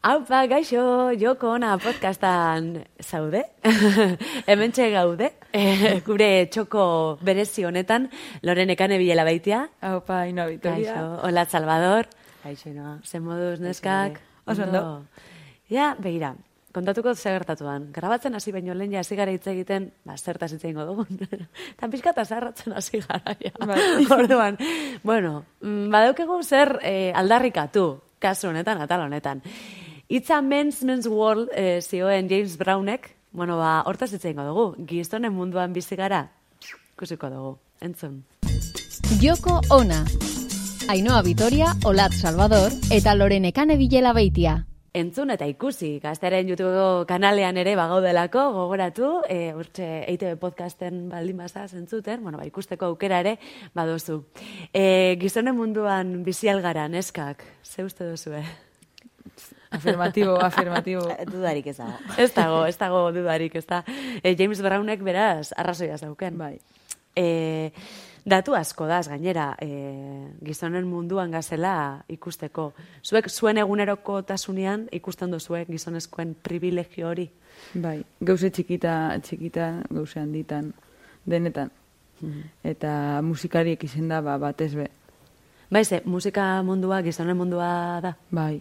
Aupa, gaixo, joko ona podcastan zaude. Hemen gaude. E, gure txoko berezi honetan, Loren Ekane bilela baitia. Aupa, ino Vitoria. Gaixo, hola Salvador. Gaixo, inoa. Zer moduz, neskak. Oso ondo. Ja, begira, kontatuko ze gertatuan. Grabatzen hasi baino lehen ja hasi gara hitz egiten, ba, zertaz hitz egingo dugun. Tan pixka eta zarratzen hasi gara, ja. Bai. Orduan, bueno, mm, badaukegu zer eh, aldarrikatu, kasu honetan, atal honetan. Itza Men's Men's World eh, zioen James Brownek, bueno, ba, hortaz hitz egingo dugu. Gizonen munduan bizi gara, ikusiko dugu. Entzun. Joko Ona. Ainhoa Vitoria, Olat Salvador eta Lorenekane Bilela Beitia. Entzun eta ikusi, gazteren YouTube kanalean ere bagaudelako, gogoratu, e, urtxe EITB podcasten baldin bazaz entzuten, bueno, ba, ikusteko aukera ere badozu. E, gizonen munduan bizi algara, neskak, ze uste duzu, eh? Afirmatibo, afirmatibo. Dudarik ez dago. ez dago, ez dago dudarik, ez da. E, James Brownek beraz, arrazoia zauken. Bai. E, datu asko daz, gainera, e, gizonen munduan gazela ikusteko. Zuek zuen eguneroko tasunean ikusten duzuek gizonezkoen privilegio hori. Bai, gauze txikita, txikita, gauze handitan, denetan. Eta musikariek izen da, ba, batez be. Bai, ze, musika mundua, gizonen mundua da. Bai,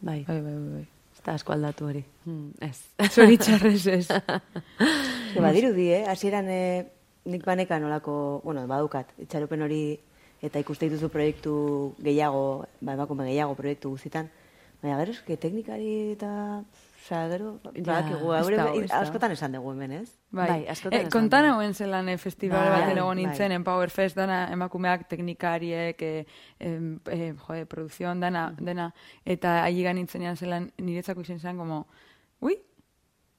Bai, bai, bai, bai. ez da asko aldatu hori. Hmm, ez. Zoritxarrez ez. Ze badirudi, eh? Hasieran eh, nik baneka nolako, bueno, badukat, itxaropen hori eta ikuste dituzu proiektu gehiago, ba, emakume gehiago proiektu guztitan. Baina gero eske teknikari eta, Ja, badakigu, ez haure- ez askotan esan dugu hemen, ez? Bai, Bai, askotan eh, esan kontan du. hauen zelan eh, festival Bai, baten egon bai. nintzen, en Power Fest, dana emakumeak teknikariek, eh, eh, jode, produzion, dana, dena, eta aigan nintzenean zelan niretzako izen zen, como, ui,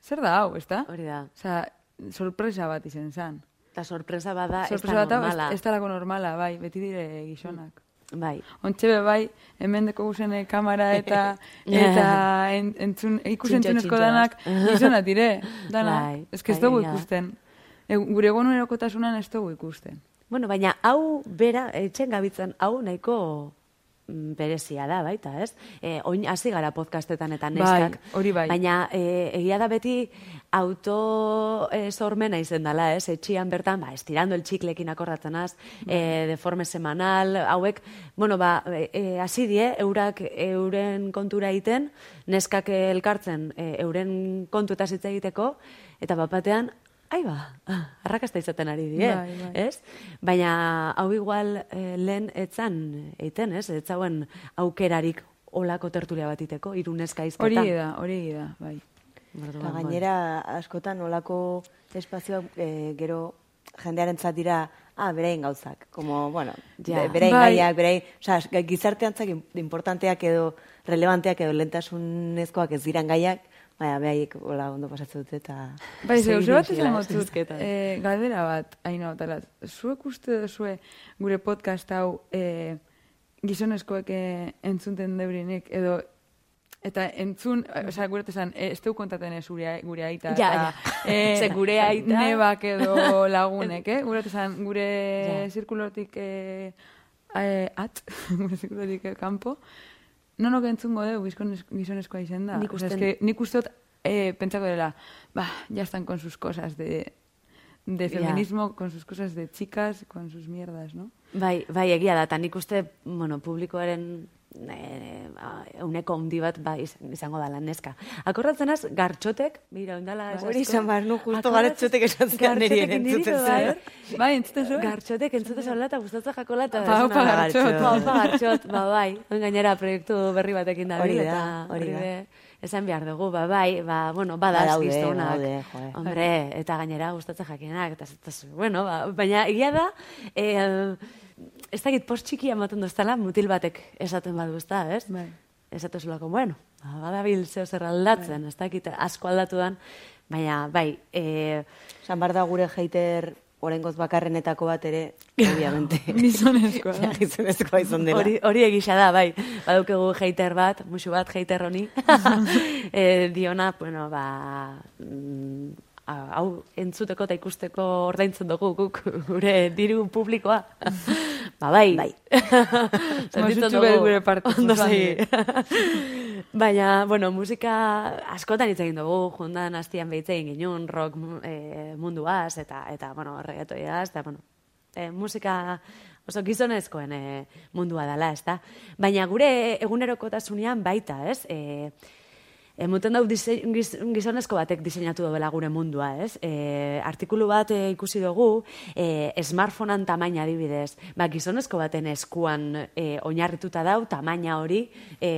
zer da hau, ez da? Hori da. Osa, sorpresa bat izen zen. Eta sorpresa bada, ez sorpresa da bat hau, normala. ez, ez talako normala, bai, beti dire gizonak. Bai. Ontxe bai, hemen deko guzen eh, kamera eta eta en, entzun, ikus Txintxo, entzunezko txintxo. danak gizona dire, dana. Bai, Ez ez bai, dugu ikusten. E, gure egunerokotasunan ez dugu ikusten. Bueno, baina hau bera, etxen gabitzen, hau nahiko berezia da, baita, ez? E, oin hasi gara podcastetan eta neskak. Bai, hori bai. Baina e, egia da beti auto e, sormena izen dela, ez? Etxian bertan, ba, estirando el txiklekin akordatzenaz, e, deforme semanal, hauek, bueno, ba, e, e, hasi die, eurak euren kontura egiten, neskak elkartzen e, euren kontu eta hitz egiteko, eta bapatean, Ai ba, ah, arrakasta izaten ari die, Bai, bai. ez? Baina hau igual eh, lehen etzan eiten, ez? Etzauen aukerarik olako tertulia bat iteko, iruneska izketan. Hori da, hori da, bai. Eta gainera, askotan nolako espazioak eh, gero jendearentzat dira, ah, berein gauzak. Como, bueno, Ja. be- berein Bai. gaiak, berein, gizarteantzak im- importanteak edo relevanteak edo lentasunezkoak ez diran gaiak, baina behaiek hola ondo pasatzen dute eta... Bai, ze, uste bat dizela, esango ez zut, dizketan. eh, galdera bat, haino, talat, zuek uste duzue gure podcast hau eh, gizonezkoek eh, entzunten deurinek, edo Eta entzun, osea, gure esan, eh, ez teu kontaten ez gure, gure aita. Ja, eta, ja. Ze gure aita- Nebak edo lagunek, eh? Gure esan, gure Ja. zirkulotik eh, eh, at, gure zirkulotik eh, kanpo, nonok entzungo dugu gizonez- gizonezkoa izen da. Nik Osea, usten- eske, nik uste dut, eh, pentsako dela, ba, ya están con sus cosas de, de feminismo, con sus cosas de chicas, con sus mierdas, ¿no? Bai, bai, egia da, eta nik uste, bueno, publikoaren e, uneko handi bat bai, iz- izango dala neska. Akordatzen az, gartxotek, mira, ondala... Hori izan behar, nu, justo gartxotek esan zidan niri entzuten bai. zen. Bai, entzuten zuen? Gartxotek entzute zaula eta gustatzen jakola eta... Ba, ona- gartxot. Ba, opa, gartxot, ba, bai. Gainera proiektu berri batekin da. Hori da, hori da. Esan behar dugu, ba, bai, ba, bueno, bada Badaude, azkizunak. badaude, joe. Hombre, eta gainera gustatzen jakinak, eta, bueno, ba, baina egia da, eh, ez dakit post txikia ematen duztala, mutil batek esaten badu, ezta, ez? Bai. Esatu zulako, bueno, ba, badabil zeo zer aldatzen, ez dakit asko aldatu dan, baina, bai, eh, San bar da gure hater orengoz bakarrenetako bat ere, obviamente. Gizonezkoa da. Gizonezkoa izan dela. Hori, hori egisa da, bai. Badukegu hater bat, musu bat hater honi. e, diona, bueno, ba, mm, hau entzuteko eta ikusteko ordaintzen dugu guk gure diru publikoa. ba, bai. Bai. Masutxu dugu. behar gure parte, Ondo. Baina, bueno, musika askotan hitz egin dugu, jundan hastian behitze egin ginen, rock e, munduaz, eta, eta bueno, reggaetoiaz, eta, bueno, e, musika oso gizonezkoen e, mundua dela, ez da? Baina gure egunerokotasunean baita, ez? E, Emuten dau disein, giz, gizonezko batek diseinatu dobela gure mundua, ez? E, artikulu bat e, ikusi dugu, e, smartphonean tamaina adibidez. Ba, gizonezko baten eskuan e, oinarrituta dau, tamaina hori e,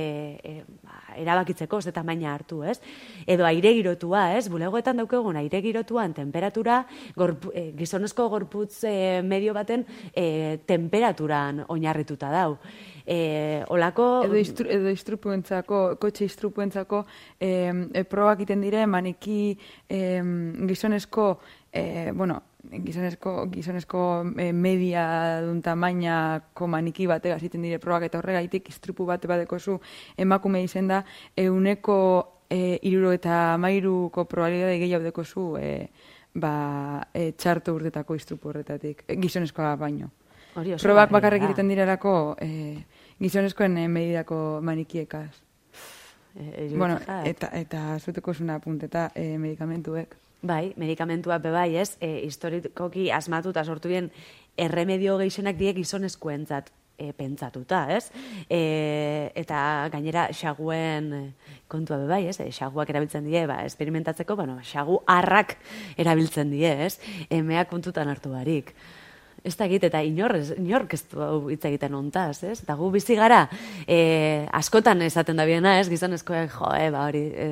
e, ba, erabakitzeko, ze tamaina hartu, ez? Edo aire girotua, ez? Bulegoetan daukegun aire girotuan temperatura, gorpu, e, gizonezko gorputz e, medio baten e, temperaturan oinarrituta dau e, olako... Edo, istru, edo istrupuentzako, kotxe istrupuentzako e, e, probak iten dire, maniki e, gizonezko, e, bueno, gizonezko, gizonezko e, media dun tamainako maniki bate gaziten dire probak eta horregaitik istrupu bate badeko zu emakume izen da, euneko e, iruro eta mairuko probabilidade gehiago deko e, ba, e, txarto urtetako istrupu horretatik, e, gizonezkoa baino. Hori oso Probak bakarrik egiten direlako eh, gizonezkoen eh, medidako manikiekaz. E, e, Bueno, eta, eta zuteko zuna punteta eh, medikamentuek. Bai, medikamentua be bai, ez? E, historikoki asmatuta sortu bien erremedio gehienak die gizonezkoentzat e, pentsatuta, ez? E, eta gainera xaguen kontua be bai, ez? E, xaguak erabiltzen die, ba, esperimentatzeko, bueno, xagu harrak erabiltzen die, ez? Emeak kontutan hartu barik. Ez da egite, eta inor, ez- inork ez du hitz egiten ontaz, ez? Eta gu bizi gara, e, askotan esaten da biena, ez? Gizonezkoek, jo, e, ba, hori, e,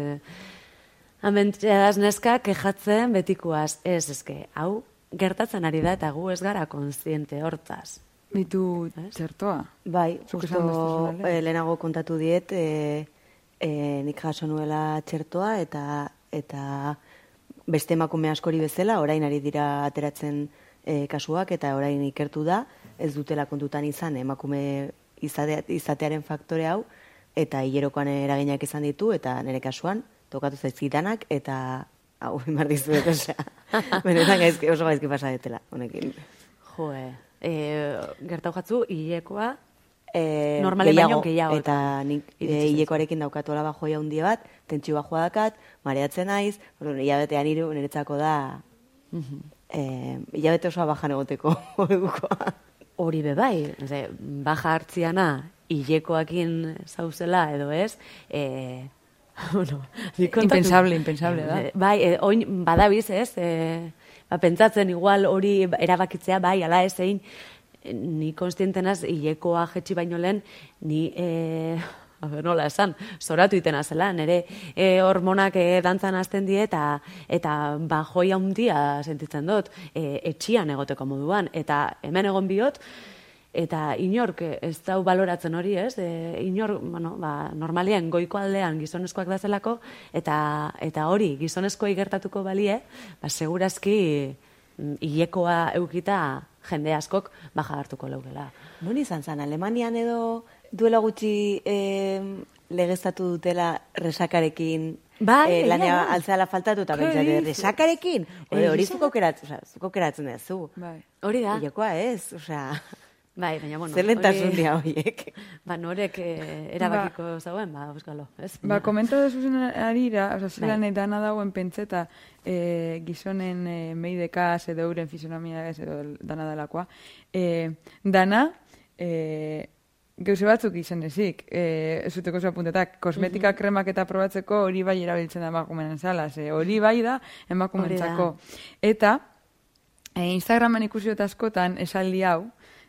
Amentxeaz neska kejatzen betikoaz. Ez, eske, hau gertatzen ari da eta gu ez gara konziente hortaz. Ditu txertoa. Bai, Zuk justo eh, lehenago kontatu diet, e, e, nik jaso nuela txertoa eta eta beste emakume askori bezala, orain ari dira ateratzen e, kasuak eta orain ikertu da, ez dutela kontutan izan emakume izate, izatearen faktore hau, eta hilerokoan eraginak izan ditu, eta nire kasuan, tokatu zaizkitanak, eta hau, imar dizuet, osea, benetan gaizki, oso gaizki pasa detela, honekin. Jo, e, gertau jatzu, hilekoa, E, Normalen baino gehiago. Eta nik e, hilekoarekin daukat hola bajoia handi bat, tentsio bajoa dakat, mareatzen naiz, hilabetean hiru niretzako da e, hilabete osoa bajan egoteko hori be bai, baja hartziana, hilekoakin zauzela edo ez, e, bueno, nik kontatu- Impensable, impensable da. E, Bai, e, oin badabiz, ez? E, ba, pentsatzen igual hori erabakitzea bai, ala ez egin, ni konstientenaz hilekoa jetxi baino lehen, ni, e, a ber, nola esan, zoratu itena zela, nire e, hormonak e, dantzan hasten die eta, eta bajoi handia sentitzen dut, e, etxian egoteko moduan, eta hemen egon biot, Eta inork ez dau baloratzen hori, ez? E, inor, bueno, ba, normalien goiko aldean gizonezkoak da zelako, eta, eta hori gizonezkoa gertatuko balie, ba, segurazki mm, hilekoa eukita jende askok baja hartuko leukela. Non izan zen, Alemanian edo duela gutxi e, legeztatu dutela resakarekin Bai, e, egia lanea da. altzala faltatu eta dizu? resakarekin? Hori, zuko keratzen, zuko keratzen duzu. Bai. Hori da. Hilekoa ez, osea, Bai, baina bueno. zer lentasun hori- dira horiek. Ba, norek eh, erabakiko zauen, ba, euskalo, ez? Ba, komenta da zuzen arira, oza, Bai. zelan dana dauen pentseta e, gizonen e, meidekaz edo euren fisonomia ez edo dana dalakoa. E, dana, e, gauze batzuk izan ezik, e, ez zuteko zua puntetak, kosmetika kremak eta probatzeko hori bai erabiltzen da emakumeen zala, ze hori bai da emakumeentzako. Eta, e, Instagraman ikusi askotan esaldi hau,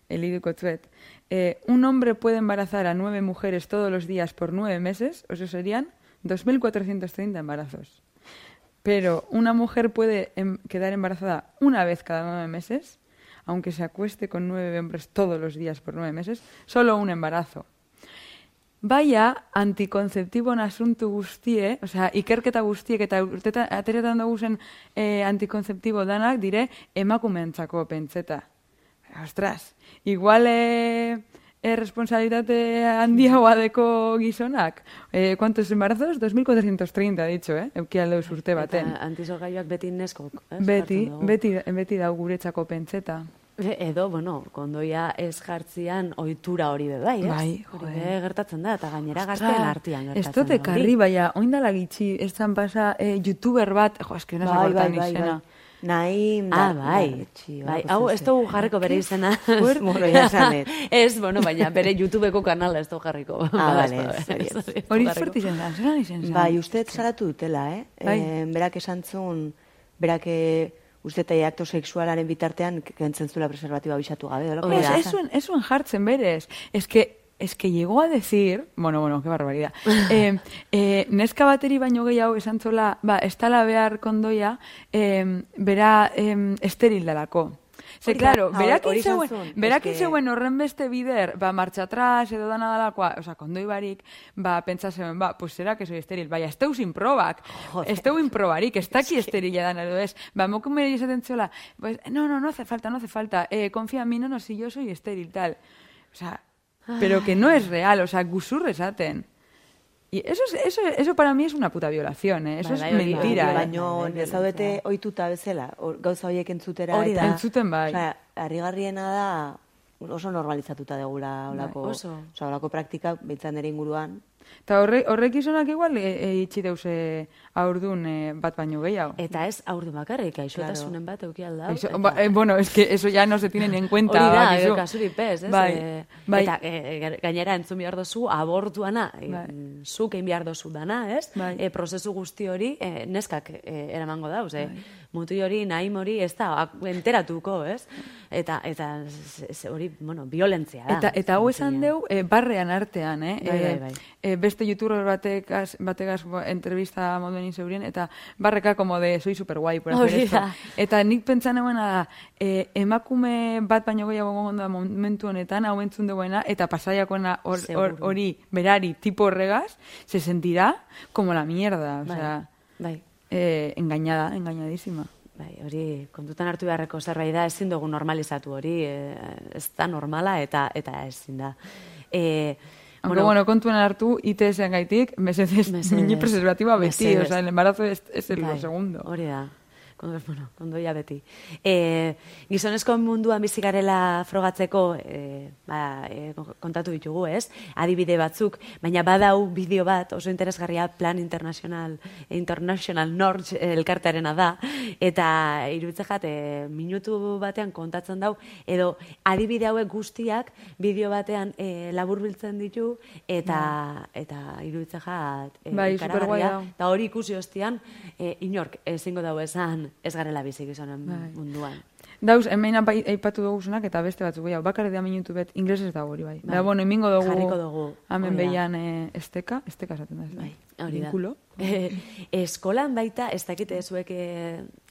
eliduko tzuet, eh, un hombre puede embarazar a nueve mujeres todos los días por nueve meses, o eso serían 2.430 embarazos. Pero una mujer puede em- quedar embarazada una vez cada nueve meses, aunque se acueste con nueve hombres todos los días por nueve meses, solo un embarazo. Baia antikonzeptibo asuntu guztie, osea, ikerketa guztiek eta ateretan dugu zen eh, antikonzeptibo danak dire emakumeentzako pentseta. Ostras, igual eh, eh, responsabilitate handiagoa deko gizonak. Eh, ¿Cuántos embarazos? 2.430, dicho, eh? Eukialde urte baten. Eta antizorgaioak beti neskok, ez? Beti, beti, beti da guretzako pentseta. Edo, bueno, kondoia ez jartzian ohitura hori be bai, ez? Bai, Hori joe. be gertatzen da, eta gainera gazteen artean Ez gertatzen da. karri, baina, oindala gitxi, ez pasa, eh, youtuber bat, jo, eski, nasa Bai, bai, bai, izena. bai. Naim, Ah, da- bai, Darretxi, bai, hau ez dugu jarriko bere izena. Bueno, ez, bueno, baina bere YouTubeko kanala ez dugu jarriko. Ah, ez, ez, ez, ez Hori fuerte izan zen, zelan izan zen? Bai, uste salatu dutela, eh? Bai. Eh, berak esan zuen, berak eh, uste eta akto sexualaren bitartean kentzen zuela preservatiba bisatu gabe, Hori Ez, da. ez zuen, ez zuen jartzen berez. Es que, es que llegó a decir, bueno, bueno, qué barbaridad. eh, eh, neska bateri baino gehiago esan zola, ba, ez tala behar kondoia, eh, bera eh, esteril dalako. Ze, claro, esan zeuen, eske- zeuen horren beste bider, ba, marcha atrás edo dana dalakoa, oza, kondoi barik, ba, pentsa zeuen, ba, pues será que soy esteril, bai, ez teu sin probak, Joder. ez teu inprobarik, ez daki esterila dan edo ez, ba, mokumeri esaten ziola, pues, no, no, no hace falta, no hace falta, eh, confía en mí, no, no, si yo soy estéril, tal. O sea, pero que no es real, o sea, gusur esaten. Y eso, es- eso, eso para mí es una puta violación, ¿eh? Eso Bai, es mentira. hori ¿eh? Baino, Bai, bai, ez zaudete ohituta bezala, hor- gauza horiek entzutera. Hori da. Entzuten bai. Osea, harrigarriena da, oso normalizatuta degula olako, Bai, oso. osea, olako praktika, behitzan ere inguruan. Eta horre, horrek izonak igual e, e, itxi deuse aurdun e, bat baino gehiago. Eta ez aurdu bakarrik, aixotasunen bat euki aldau. Eso- ba, eh, bueno, es que eso ya no se tiene ni en cuenta. Hori da, eh, kasuri pez, ez? Bai, Eh, bai. Eta eh, gainera entzun behar dozu, abortuana, eh, Bai. zuk egin behar dozu dana, ez? Bai. Eh, prozesu guzti hori eh, neskak eh, eramango dauz, eh? Mutu hori, nahi hori, ez da, enteratuko, ez? Eta, eta hori, bueno, violentzia da. Eta, eta hau esan deu, e, barrean artean, eh? Bai, bai, Eh, bai. eh, beste youtuber batekaz, bategaz bo, entrevista moduen inzeurien, eta barreka como de soy super guay, por hacer Hori esto. Eta nik pentsan da, eh, emakume bat baino gehiago gongo da momentu honetan, hau entzun duena, eta pasaiakoena hor- hor- Seguru. hori, berari, tipo horregaz, se sentirá como la mierda, o Bai, sea, bai. Eh, engañada, engañadísima. Bai, hori kontutan hartu beharreko zerbait da, ezin dugu normalizatu hori, eh, ez da normala eta eta ezin da. Eh, Aunque, bueno, kontuen hartu, ITS-en gaitik, mesedez, mini preservativa beti, Mesedez. o sea, el embarazo es, es el Bai, segundo. Hori da. Kondo, bueno, kondoia beti. E, gizonezko munduan bizi garela frogatzeko e, ba, e, kontatu ditugu, ez? Adibide batzuk, baina badau bideo bat oso interesgarria Plan International International North elkartearena da eta iruditze jat e, minutu batean kontatzen dau edo adibide hauek guztiak bideo batean e, laburbiltzen ditu eta eta iruditze jat e, Bai, da. Eta hori ikusi ostian, e, inork ezingo dago esan ez garela bizi gizonen Bai. munduan. Dauz, hemen aipatu duguzunak eta beste batzuk gehiago. Bakarri da minutu bet, inglesez dago hori bai. Bai. Da, bueno, emingo dugu, Jarriko dugu, hemen behian eh, esteka, esteka esaten da. ez? Bai, hori da. Eh, eskolan baita, ez dakite zuek e,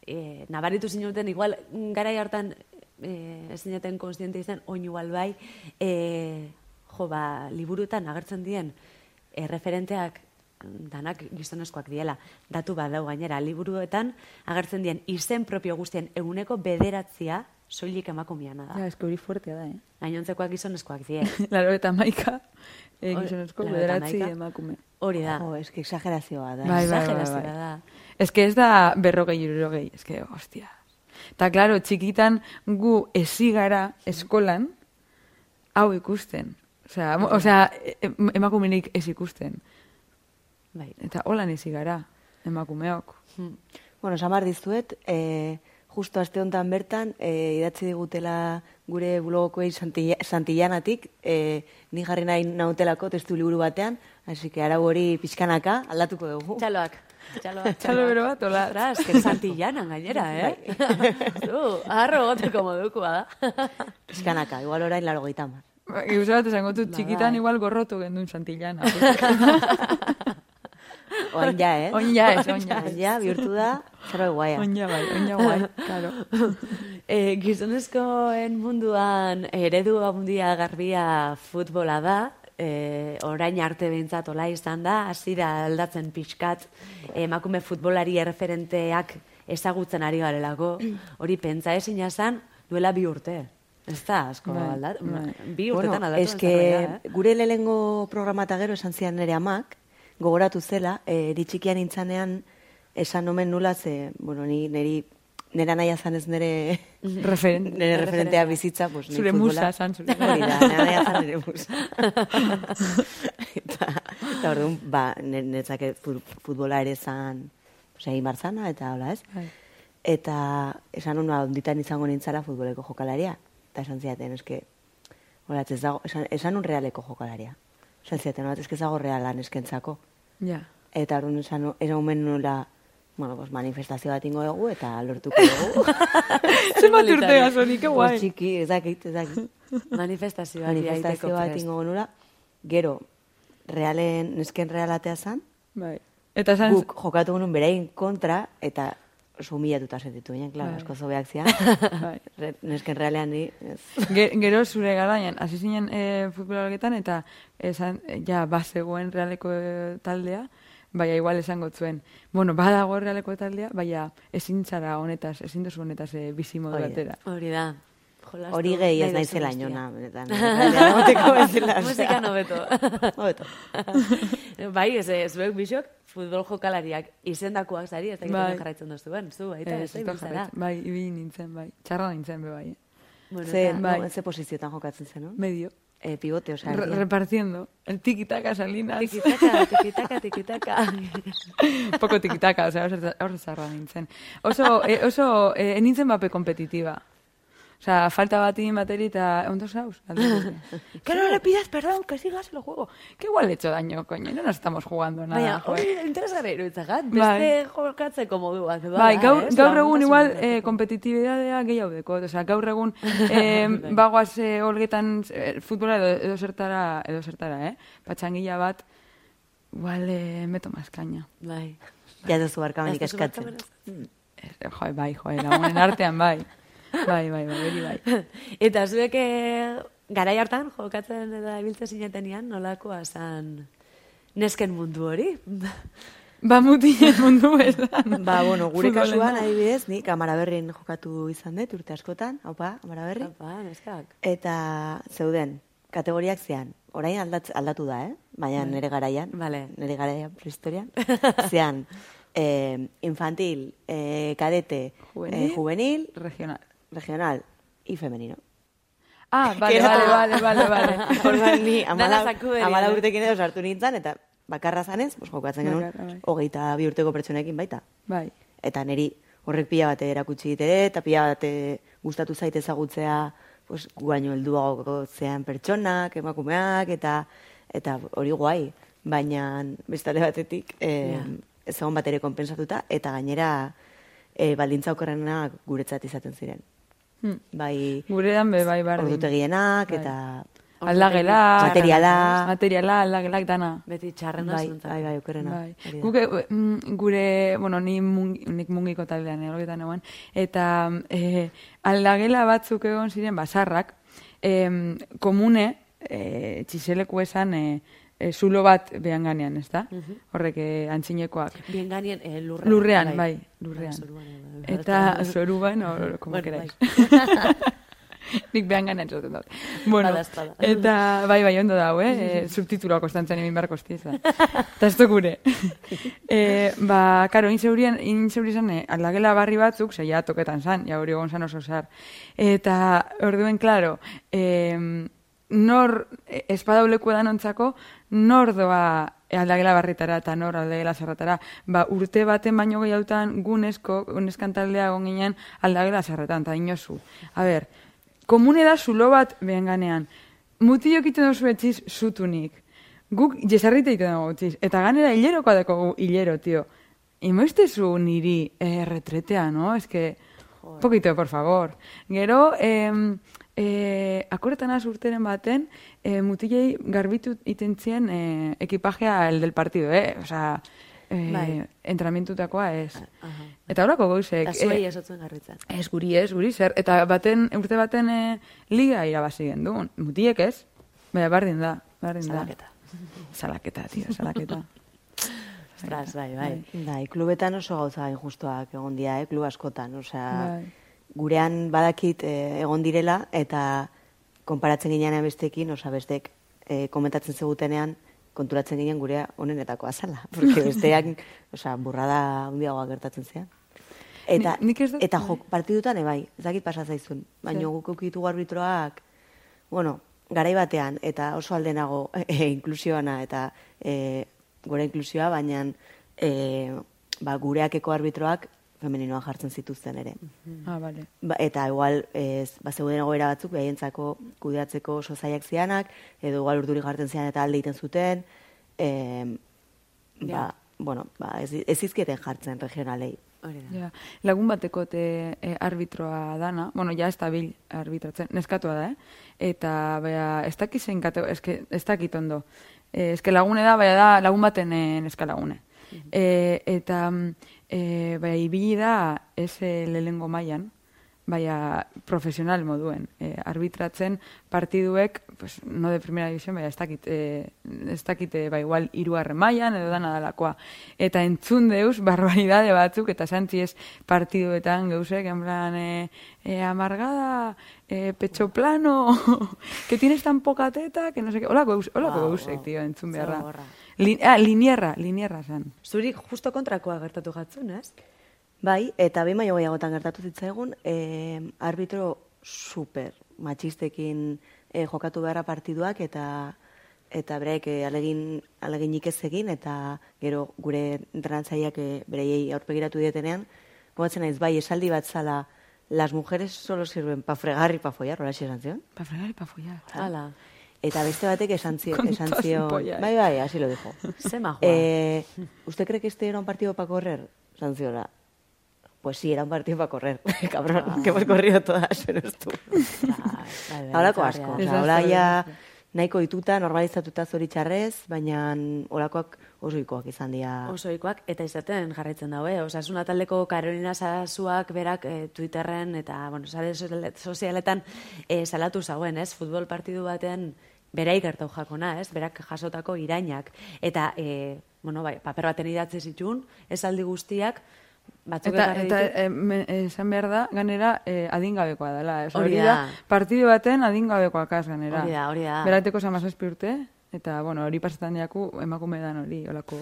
e, nabaritu zinuten, igual garai hartan e, ez zineten konstiente izan, oin igual bai, e, jo, ba, liburutan agertzen dien e, referenteak danak gizonezkoak diela. Datu bat dau gainera, liburuetan agertzen dien izen propio guztien eguneko bederatzia soilik emakumeana da. Ja, eske hori fuertea da, eh? Gainontzekoak gizonezkoak die. Laro eta maika, eh, gizonezko laurogeita bederatzi emakume. Hori da. Jo, eski exagerazioa da. Bai, bai, bai, Exagerazioa bai. da. Ez que ez da berrogei, irurogei, ez que, hostia. Eta, klaro, txikitan gu ezi gara eskolan hau ikusten. Osea, mo- osea, em- emakumenik ez ikusten. Bai. Eta holan ezi gara, emakumeok. Bueno, samar dizuet, e, justo aste honetan bertan, e, idatzi digutela gure Santilla- Santillanatik, e, ni jarri nahi nautelako testu liburu batean, hasi que arau hori pixkanaka aldatuko dugu. Txaloak. Txaloak. Txalo bero bat, hola. Ostras, que santillanan gainera, eh? Zu, harro goteko modukua da. Pixkanaka, igual orain laro gaitamar. Gauza bat esango dut, txikitan bai. igual gorrotu gendun Santillana. Oain ja, eh? Oin ja ez, oin ja ez. Oin ja, bihurtu da, zerbait guaia. Oin ja bai, oin ja guai, claro. E, gizonezkoen munduan eredu handia garbia futbola da, e, orain arte behintzat ola izan da, hasi da aldatzen pixkat emakume futbolari erreferenteak ezagutzen ari garelako, hori pentsa ezina zen duela bi urte. Ez da, asko Bai, aldat, bai. bi urtetan Bueno, aldatu eske gure lehenengo programa eta gero esan zian nire amak, gogoratu zela, e, eritxikian intzanean esan omen nula, ze, bueno, ni niri nera nahi azan ez nere, Referente. nere referentea bizitza, pues, Zure musa zan, zure Hori da, nera nahi azan nere musa. eta, eta orduan, ba, ne- netzake fu- futbola ere zan, osea, egin barzana, eta hola ez. Bai. Eta esan hona onditan izango nintzara futboleko jokalaria. Eta esan ziaten, eske, hola, ez dago, esan, esan un realeko jokalaria. Esan ziaten, hola, ez dago reala neskentzako. Ja. Eta orduan esan, esan omen nola, bueno, pues manifestazio bat ingo dugu, eta lortuko dugu. Zenbat urte gasoni, que Pues guai. txiki, ez dakit, ez dakit. Manifestazioa. Manifestazio bat ingo nula, gero, realen, nesken realatea zan, Bai. Eta esan, guk jokatu genuen berain kontra, eta oso humilatuta sentitu ginen, klaro, Bai. asko zobeak zian. bai. Nesken realean ni, ez. Ge- gero zure garaian, hasi zinen e, futbolaretan, eta esan, eh, ja, bazegoen realeko eh, taldea, baina igual esango zuen. Bueno, badago realeko taldea, baina ezin zara honetaz, ezin duzu honetaz e, bizi modu Hori batera. Hori da. Hori gehi ez naizela inona, benetan. Musika nobeto. Hobeto. bai, ez, ez, zuek bisok, futbol jokalariak izendakoak zari, ez da Bai. jarraitzen duzuen, zu, baita, Eh, ez, da. Bai, ibili nintzen, bai. Txarra nintzen, be, bai. eh. Bueno, Ze, eta- bai. no, ze posiziotan jokatzen zen, no? Medio. Eh, pivote, osea. Re- erdian. repartiendo. El tiki-taka salinas. Tikitaka, tikitaka, tikitaka. Poco tiki-taka, osea, oso, oso zarra nintzen. Oso, e, oso, e, nintzen bape kompetitiva. Osea, falta bat egin bateri eta ondo zauz. que no le pidas perdón, que sigas el juego. Que igual le he hecho daño, coño, no nos estamos jugando nada. Baina, joder. hori interesgarri iruditzagat, Bai. beste jokatzeko modu bat. edo Bai, da, gaur, ez? gaur egun igual eh, kompetitibidadea gehiago deko. Osea, gaur egun eh, bagoaz eh, olgetan eh, futbola edo, edo zertara, edo zertara, eh? Patxangila bat, igual eh, meto mazkaina. Bai. Ja duzu barkamenik eskatzen. Eh, Joe, bai, joe, lagunen artean, bai. Bai, bai, bai, hori bai. Eta zuek eh, garai hartan jokatzen eta ibiltzen zinetenian nolakoa zan nesken mundu hori? Ba, mutien mundu esan. Ba, bueno, gure kasuan, adibidez, ni Amaraberrin jokatu izan dut, urte askotan, haupa, Amaraberri. Apa, neskak. Eta zeuden, kategoriak zean, orain aldatz, aldatu da, eh? Baina nire garaian, Vale. nire garaian prehistorian, zean, eh, infantil, eh, kadete, Juvenil. eh, juvenil, Regional. Regional y femenino. Ah, vale, Gero- vale, vale, vale, vale. Orduan ni amala, urtekin edo sartu nintzen, eta bakarra zanez, pues, jokatzen genuen, bai. hogeita bi urteko pertsonekin baita. Bai. Eta niri horrek pila bate erakutsi dit ere, eta pila bate gustatu zaite ezagutzea, pues, gu baino helduago zean pertsonak, emakumeak, eta eta hori guai. Baina beste alde batetik, eh, Ja. ez bat ere konpensatuta, eta gainera eh, baldintza okerrenak guretzat izaten ziren. Hmm. Bai, Gurean be, bai, bardin. ordutegienak, Bai. eta Aldagelak. Materiala. Materiala, aldagelak, dana. Beti txarrena bai, zuntzak. bai, bai, okerrena. Bai. hori da. Guk, eh, mm, gure, bueno, ni mungi, nik mungiko taldean egoetan egon, eta eh, aldagela batzuk egon ziren basarrak, eh, komune, eh, txiseleku esan, eh, eh, zulo bat behan ganean, ez da? Horrek eh, antzinekoak. Bien ganien eh, lurrean. Lurrean, bai, lurrean. zoruan, bai. Eta como Bueno, queráis. bai. Nik behan gana entzoten dut. Bueno, Bada, eta bai, bai, ondo dau, eh? e, subtituloak ostantzen egin beharko hostieza. Eta ez gure. e, ba, karo, inseurien, inseurien eh, aldagela barri batzuk, ze ja toketan zan, ja hori egon zan oso zar. Eta, orduen, klaro, eh, nor, eh, espadauleku edanontzako, nor doa aldagela barritara eta nor aldagela zarratara. Ba, urte baten baino gehiagotan gunesko, guneskan taldea egon ginen aldagela zarretan, eta inozu. A ber, komune da zulo bat behen ganean. Mutilok iten duzu etxiz zutunik. Guk jesarrite iten dugu etxiz. Eta ganera hileroko deko hilero, tio. Imoiztezu niri eh, retretea, no? Ez que, poquito, por favor. Gero, eh, eh, akorretan az urteren baten, eh, mutilei garbitu iten zien eh, ekipajea el del partido, eh? Osa, eh, Bai. entrenamientutakoa ez. Aha. Eta horako goizek. Eta zuei esotzen garritzen. Ez guri ez, guri zer. Eta baten, urte baten e, liga irabazi gendun. Mutiek ez. Baina bardin da, bardin da. Salaketa. Salaketa, tio, salaketa. Ostras, bai, bai. Bai, klubetan oso gauza injustuak egon dira, eh, klub askotan, osea, Bai. Gurean badakit eh, egon direla eta konparatzen ginean bestekin, osea, bestek eh, komentatzen zegutenean konturatzen ginen gurea onenetako azala, porque besteak, osea, burrada handiagoa gertatzen zean. Eta, Ni- nik ez dut- eta jok, partidutan ebai, ez dakit pasa zaizun. Baina guk ukitu arbitroak, bueno, garai batean, eta oso aldenago e, inklusioana, eta e, gure inklusioa, baina e, ba, gureakeko arbitroak femeninoa jartzen zituzten ere. Ah, bale. Ba, eta igual, ez, ba, zeuden egoera batzuk, behientzako kudeatzeko oso zaiak zianak, edo igual urduri jartzen zian eta alde egiten zuten, e, ba, Ja. bueno, ba, ez, ez izkieten jartzen regionalei. Ja, lagun bateko te e, arbitroa dana, bueno, ja ez da bil arbitratzen, neskatua da, eh? Eta, bea, ez dakit zein kate, eske, ez dakit ondo. E, eske lagune da, bea da lagun baten e, neska lagune. E, eta, mm, e, bea, ibili da, ez lehengo mailan, baina profesional moduen. E, arbitratzen partiduek, pues, no de primera división, baina ez dakit, e, ez dakit e, ba, igual irugarren mailan edo dana dalakoa. Eta entzun deus, barbaridade batzuk, eta santzi ez partiduetan geusek, en plan, e, e, amargada, e, pecho plano, que tienes tan poca teta, que no sé qué. Olako, geus, olako Wow, wow. tío, entzun beharra. gogorra. Lin, ah, linierra, linierra zan. Zuri justo kontrakoa gertatu jatzun, ez? Bai, eta behin baino gehiagotan gertatu zitzaigun, eh, arbitro super matxistekin eh, jokatu beharra partiduak eta eta bereik eh, alegin aleginik ez egin eta gero gure entrenatzaileak eh, bereiei aurpegiratu dietenean, gogoratzen naiz bai esaldi bat zala las mujeres solo sirven pa fregar y pa follar, hola esan zion. Pa fregar y pa follar. Hala. Eta beste batek esan Con esan zion, pollas. bai bai, así lo dijo. Ze majua. Eh, ¿Usted cree que este era un partido para correr? Sanciona. Pues sí, era un partido para correr. Cabrón, que hemos corrido todas, pero tú. Bai, asko. ja desastre. nahiko ituta, normalizatuta zoritxarrez, baina holakoak oso ikoak izan dira. Osoikoak eta izaten jarraitzen daue. Osasuna taldeko Karolina Sarasuak berak eh, Twitterren eta bueno, sare soziale- sozialetan eh, salatu zauen, ez? Futbol partidu batean beraik gertau jakona, ez? Berak jasotako irainak eta eh, bueno, bai, paper baten idatzi zitun, esaldi guztiak batzuk Eta, eta e, esan behar da, ganera, e, adingabekoa dela. Ez, Hori da. partidu baten adingabekoak az ganera. Hori da, hori da. Berateko samazazpi urte, eta, bueno, hori pasetan diaku, emakume dan hori, olako...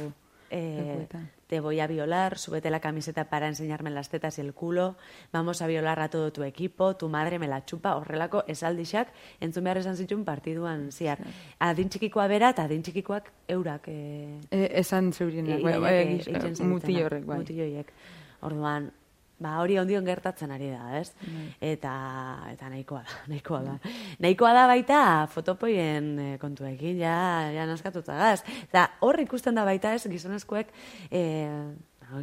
Eh, lekuetan. Te voy a violar, súbete la camiseta para enseñarme las tetas y el culo, vamos a violar a todo tu equipo, tu madre me la chupa, horrelako esaldixak entzun behar esan zituen partiduan ziar. Adin txikikoa bera eta adin txikikoak eurak eh, E, esan zeurienak, bai, bai, eh, egiz- egiten zituztenak, mutil horrek, bai. mutil horiek. Orduan, ba, hori ondion gertatzen ari da, ez? Bai. Eta, eta nahikoa da, nahikoa da. Nahikoa da baita fotopoien eh, kontuekin, ja, ja naskatuta gaz. Eta hor ikusten da baita ez, gizonezkoek, eh,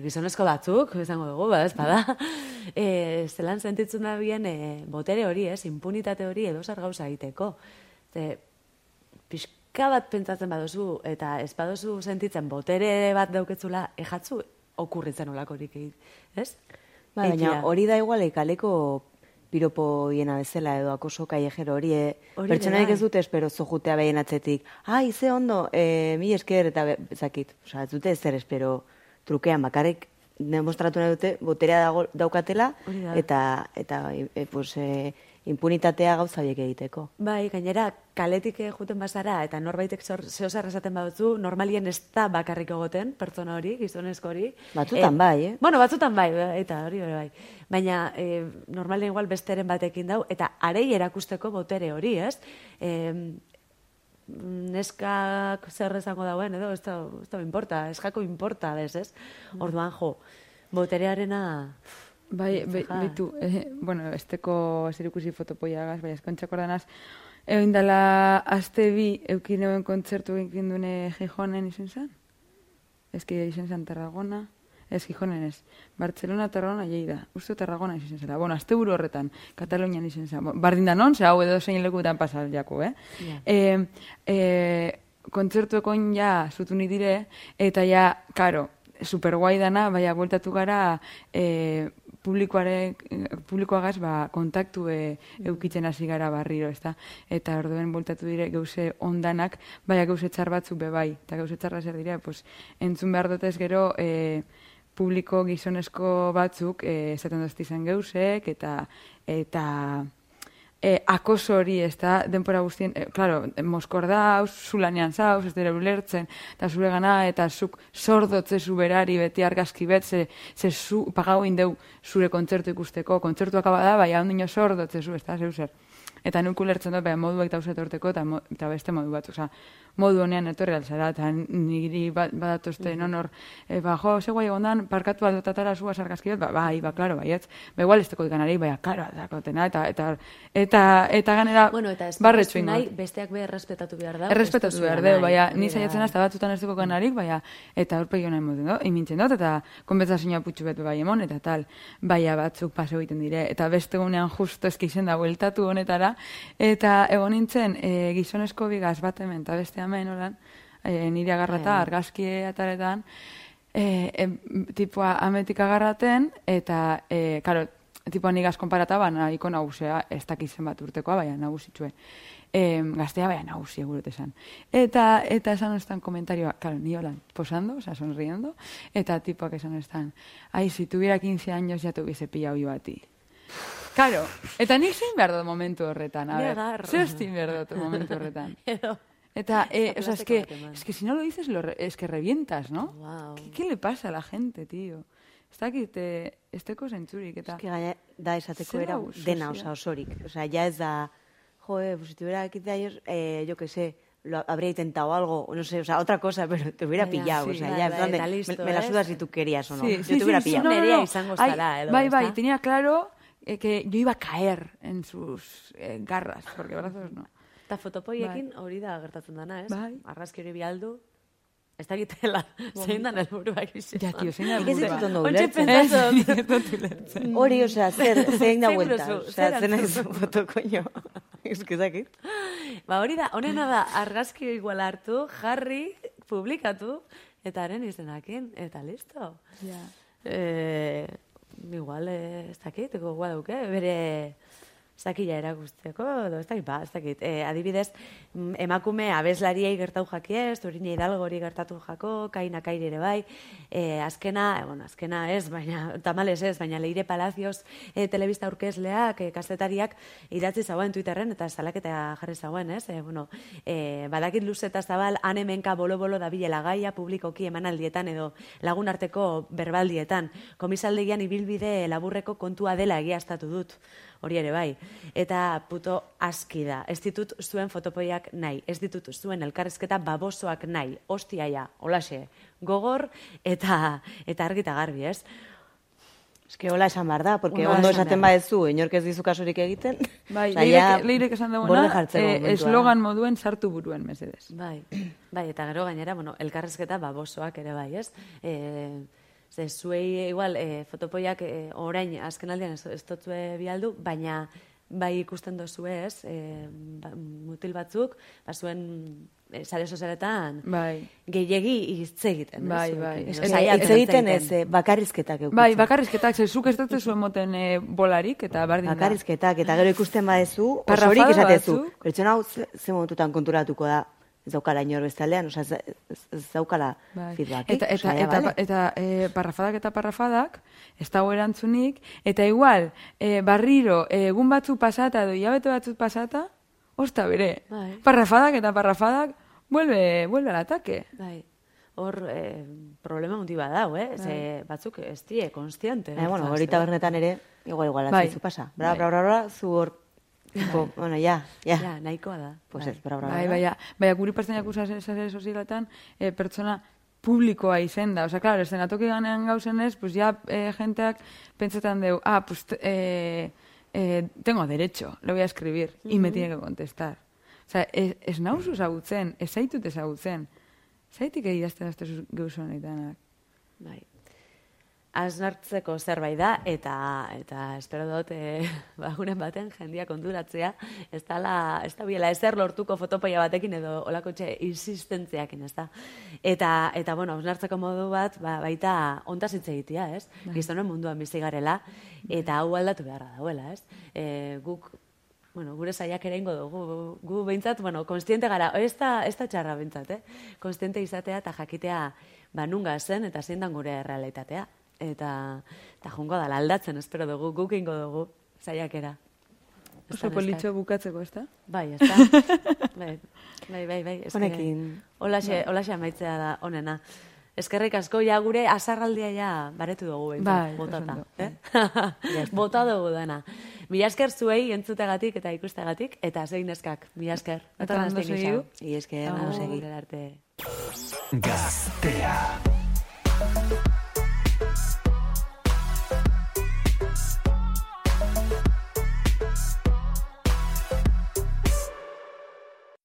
gizonezko batzuk, esango dugu, ba, ez bada, eh, zelan sentitzen da bien eh, botere hori, ez, impunitate hori edo zer gauza egiteko. Ze, pixka bat pentsatzen baduzu, eta ez baduzu sentitzen botere bat dauketzula, ejatzu okurritzen olakorik egit, ez? Ba, baina hori da igual kaleko piropo hiena bezala edo akoso kaiejero hori, eh? Hori pertsonaik ez dute espero zojutea behien atzetik. Ai, ze ondo, eh, mi esker eta be- bezakit. Osa, ez dute ezer espero trukean, bakarrik demostratu nahi dute boterea dago, daukatela eta, eta e, pues, e, impunitatea gauza horiek egiteko. Bai, gainera, kaletik juten bazara, eta norbaitek zeozer esaten badutzu, normalien ez da bakarrik egoten, pertsona hori, gizonezko hori. Batzutan bai, eh? Bueno, batzutan bai, bai, eta hori ere bai. Baina, eh, normalien igual besteren batekin dau, eta arei erakusteko botere hori, ez? Eh, neskak zer esango dauen, edo, ez da, ez da importa, eskako importa, bez, ez? Orduan, jo, boterearena... Bai, be, Ja. betu, eh, bueno, esteko zer ikusi fotopoiagaz, bai, eskontxako danaz, egin dela aste bi eukin euen kontzertu egin dune Gijonen izan zen? Ez ki izan zen Tarragona, ez Gijonen ez. Bartzelona, Tarragona, Lleida. Uste Tarragona izan zela. Bueno, aste buru horretan, Katalunian izan zen. Bardin da non, ze hau edo zein lekuetan pasal jako, eh? Ja. Eh, eh, kontzertuekon ja zutuni dire, eta ja, karo, super guai dana, baina bueltatu gara eh, publikoare, publikoagaz ba, kontaktu e, eukitzen hasi gara barriro, ezta? Eta orduen bueltatu dire geuse ondanak, baina geuse txar batzuk be bai, eta geuse txarra zer dira, pues, entzun behar dutez gero e, publiko gizonezko batzuk e, esaten dozti zen geusek, eta eta e, akoso hori, ez da, denpora guztien, e, claro, moskor dauz, zulanean zauz, ez dira ulertzen, eta zure gana, eta zuk sordotze zu berari beti argazki bet, ze, ze zu, pagau indeu zure kontzertu ikusteko, kontzertu akaba da, bai, hau nino sordotze zu, ez da, zeu zer. Eta nuk ulertzen dut, bai, moduak dauzet orteko, eta, eta beste modu bat, oza, modu honean etorri alzara, eta niri ba, badatuzte, non hor, e, ba, jo, ze guai egondan, parkatu aldotatara zua sargazki bat, ba, bai, ba, klaro, bai, ez, ba, igual ez teko ikanari, bai, klaro, dakotena, eta, eta, eta, eta ganera, Bueno, eta ez barretxu nahi, besteak be errespetatu behar da. Errespetatu behar deu, baina, ni saiatzen azta batzutan ez duko kanarik, baina, eta aurpegi honen moten do, imintzen dut, eta konbentzazioa putxu bet bai emon, eta tal, baina batzuk paseo egiten dire, eta beste gunean justo eski da bueltatu honetara, eta egon nintzen e, gizonezko bigaz bat hemen, eta beste hemen, holan, e, nire agarrata, argazki ataretan, e, e, tipua ametik agarraten, eta, e, karo, tipua nigaz konparata, ba, nahiko nagusea, ez dakizen bat urtekoa, baina nagusitxue. E, gaztea baina nagusi egurut esan. Eta, eta esan estan komentarioa, claro, ni holan, posando, o sea, sonriendo, eta tipuak esan estan, ai, si tuviera 15 años ya te hubiese pillado yo a ti. Claro, eta nik zein behar dut momentu horretan, a zer zein behar dut momentu horretan. Edo, Eta, eh, o sea, es que, es que si no lo dices, lo re- es que revientas, ¿no? Wow. ¿Qué, qué le pasa a la gente, tío? Ez dakit, eh, ez teko zentzurik, eta... Eske gaina da esateko era dena osa osorik. O sea, ya ez da, jo, eh, pues si te hubiera 15 años, eh, yo qué sé, lo habría intentado algo, no sé, o sea, otra cosa, pero te hubiera pillado. sí, o sea, ya, en bai, plan de, eta listo, me, me la sudas si tú querías o no. Sí, yo sí, te hubiera sí, pillado. no, no, no. Bai, ezta? bai, tenía claro eh, que yo iba a caer en sus eh, garras, porque brazos no. Eta fotopoiekin hori da gertatzen dana, ez? Bai. Argazki hori bialdu, ez dakitela, zein dan helburuak izan. Ja, tio, zein da Nik ez ondo ulertzen. Hori, o sea, zer, zein da Zein vuelta. duzu? O sea, Zer zen ez foto, koño. Dakit. Ba hori da, honena da, argazki igual hartu, jarri, publikatu, eta haren izenakin, eta listo. Ja. Eh, igual, eh, ez dakit, igual dauke, bere zakila erakusteko, edo ez dakit, ba, ez dakit. Eh, adibidez, mm, emakume abeslariei gertau jakie, Zurine Hidalgori gertatu jako, Kaina Kairi ere bai, eh, azkena, eh, bueno, azkena ez, baina, tamales ez, baina Leire Palacios eh, telebista aurkezleak, eh, kazetariak idatzi zauen Twitterren, eta salaketa jarri zauen, ez? Eh, bueno, eh, badakit luze eta zabal, han hemenka bolo-bolo dabilela gaia, publikoki emanaldietan edo lagun arteko berbaldietan. Komisaldegian ibilbide laburreko kontua dela egiaztatu dut, hori ere bai. Eta puto aski da, ez ditut zuen fotopoiak nahi, ez ditut zuen elkarrizketa babosoak nahi, ostiaia, olaxe, gogor eta eta argita garbi, ez? Ez que hola esan behar da, porque ondo esaten badezu, inork ez dizu kasurik egiten. Bai, leirek, leirek esan duguna, jartzeko eh, eslogan moduen sartu buruen, mesedez. Bai, bai, eta gero gainera, bueno, elkarrezketa babosoak ere bai, ez? E, ze zuei igual e, fotopoiak e, orain azkenaldian ez, ez dotzue bialdu, baina bai ikusten dozue, ez? E, ba, mutil batzuk, ba zuen e, sare sozialetan Bai. gehiegi hitz egiten, ez? Bai, zuekin. bai. Edo Ez- hitz egiten ez, eh, bakarrizketak eukitzen. Bai, bakarrizketak, zuk ez dut zuen moten eh, bolarik, eta bardin da. Bakarrizketak, eta gero ikusten badezu, osorik esatezu. Pertsona hau ze, ze momentutan konturatuko da, ez daukala inor bestaldean, osea, ez, ez, daukala Bai. feedbackik. Eta, eta, osea, ja, eta, vale. eta, eh, parrafadak eta parrafadak, ez dago erantzunik, eta igual, eh, barriro, eh, egun batzu pasata, edo hilabete batzu pasata, osta bere, Bai. parrafadak eta parrafadak, vuelve, vuelve al ataque. Bai. Hor eh, problema hundi badau, eh? Ze batzuk ez die konstiente. Baina, bueno, hortaz, hori eh? tabernetan ere, igual, igual, Bai. bai. pasa. Bra, Bai. bra, bra, bra, zu hor, tipo, bueno, ya, ya. Ja, nahikoa da. Pues bai. ez, bra, bra, Bai, baina, baina guri pertsainak usaz sozialetan, eh, pertsona publikoa izen da. Osa, claro, eszenatoki ganean gauzen ez, pues ya eh, jenteak pentsetan deu, ah, pues eh, eh, tengo derecho, lo voy a escribir, y me tiene que contestar. O sea, ez, ez nauz ezagutzen, ez zaitut ezagutzen. Zaitik egidazten azte gauza honetanak. Bai. Aznartzeko zerbait da, eta, eta espero dut, e, bagunen baten jendia konturatzea, ez dala, ez da biela ezer lortuko fotopoia batekin edo olako txe insistentziakin, ez da. Eta, eta bueno, aznartzeko modu bat, ba, baita ontaz hitz egitea, ez? Gizonen munduan bizi garela, eta hau aldatu beharra dauela, ez? E, guk bueno, gure saiak ere ingo dugu. Gu behintzat, bueno, konstiente gara, ez da, ez da txarra behintzat, eh? Konstiente izatea eta jakitea ba, nunga zen eta zein dan gure realitatea. Eta, eta jongo dala aldatzen, espero dugu, guk ingo dugu saiakera. Oso politxo bukatzeko, ez da? Bai, ez da. bai, bai, bai. bai. eske Honekin. Holaxe, holaxe amaitzea da onena. Eskerrik asko, ja gure azarraldia ja baretu dugu behintzat, Bai, botata. Eh? Bota dugu dena. Mila esker zuei entzutegatik eta ikustegatik, eta zein neskak, mila esker. Eta astein segidu. gixau. I eske, Agur, ondo segi. gero arte. Gaztea.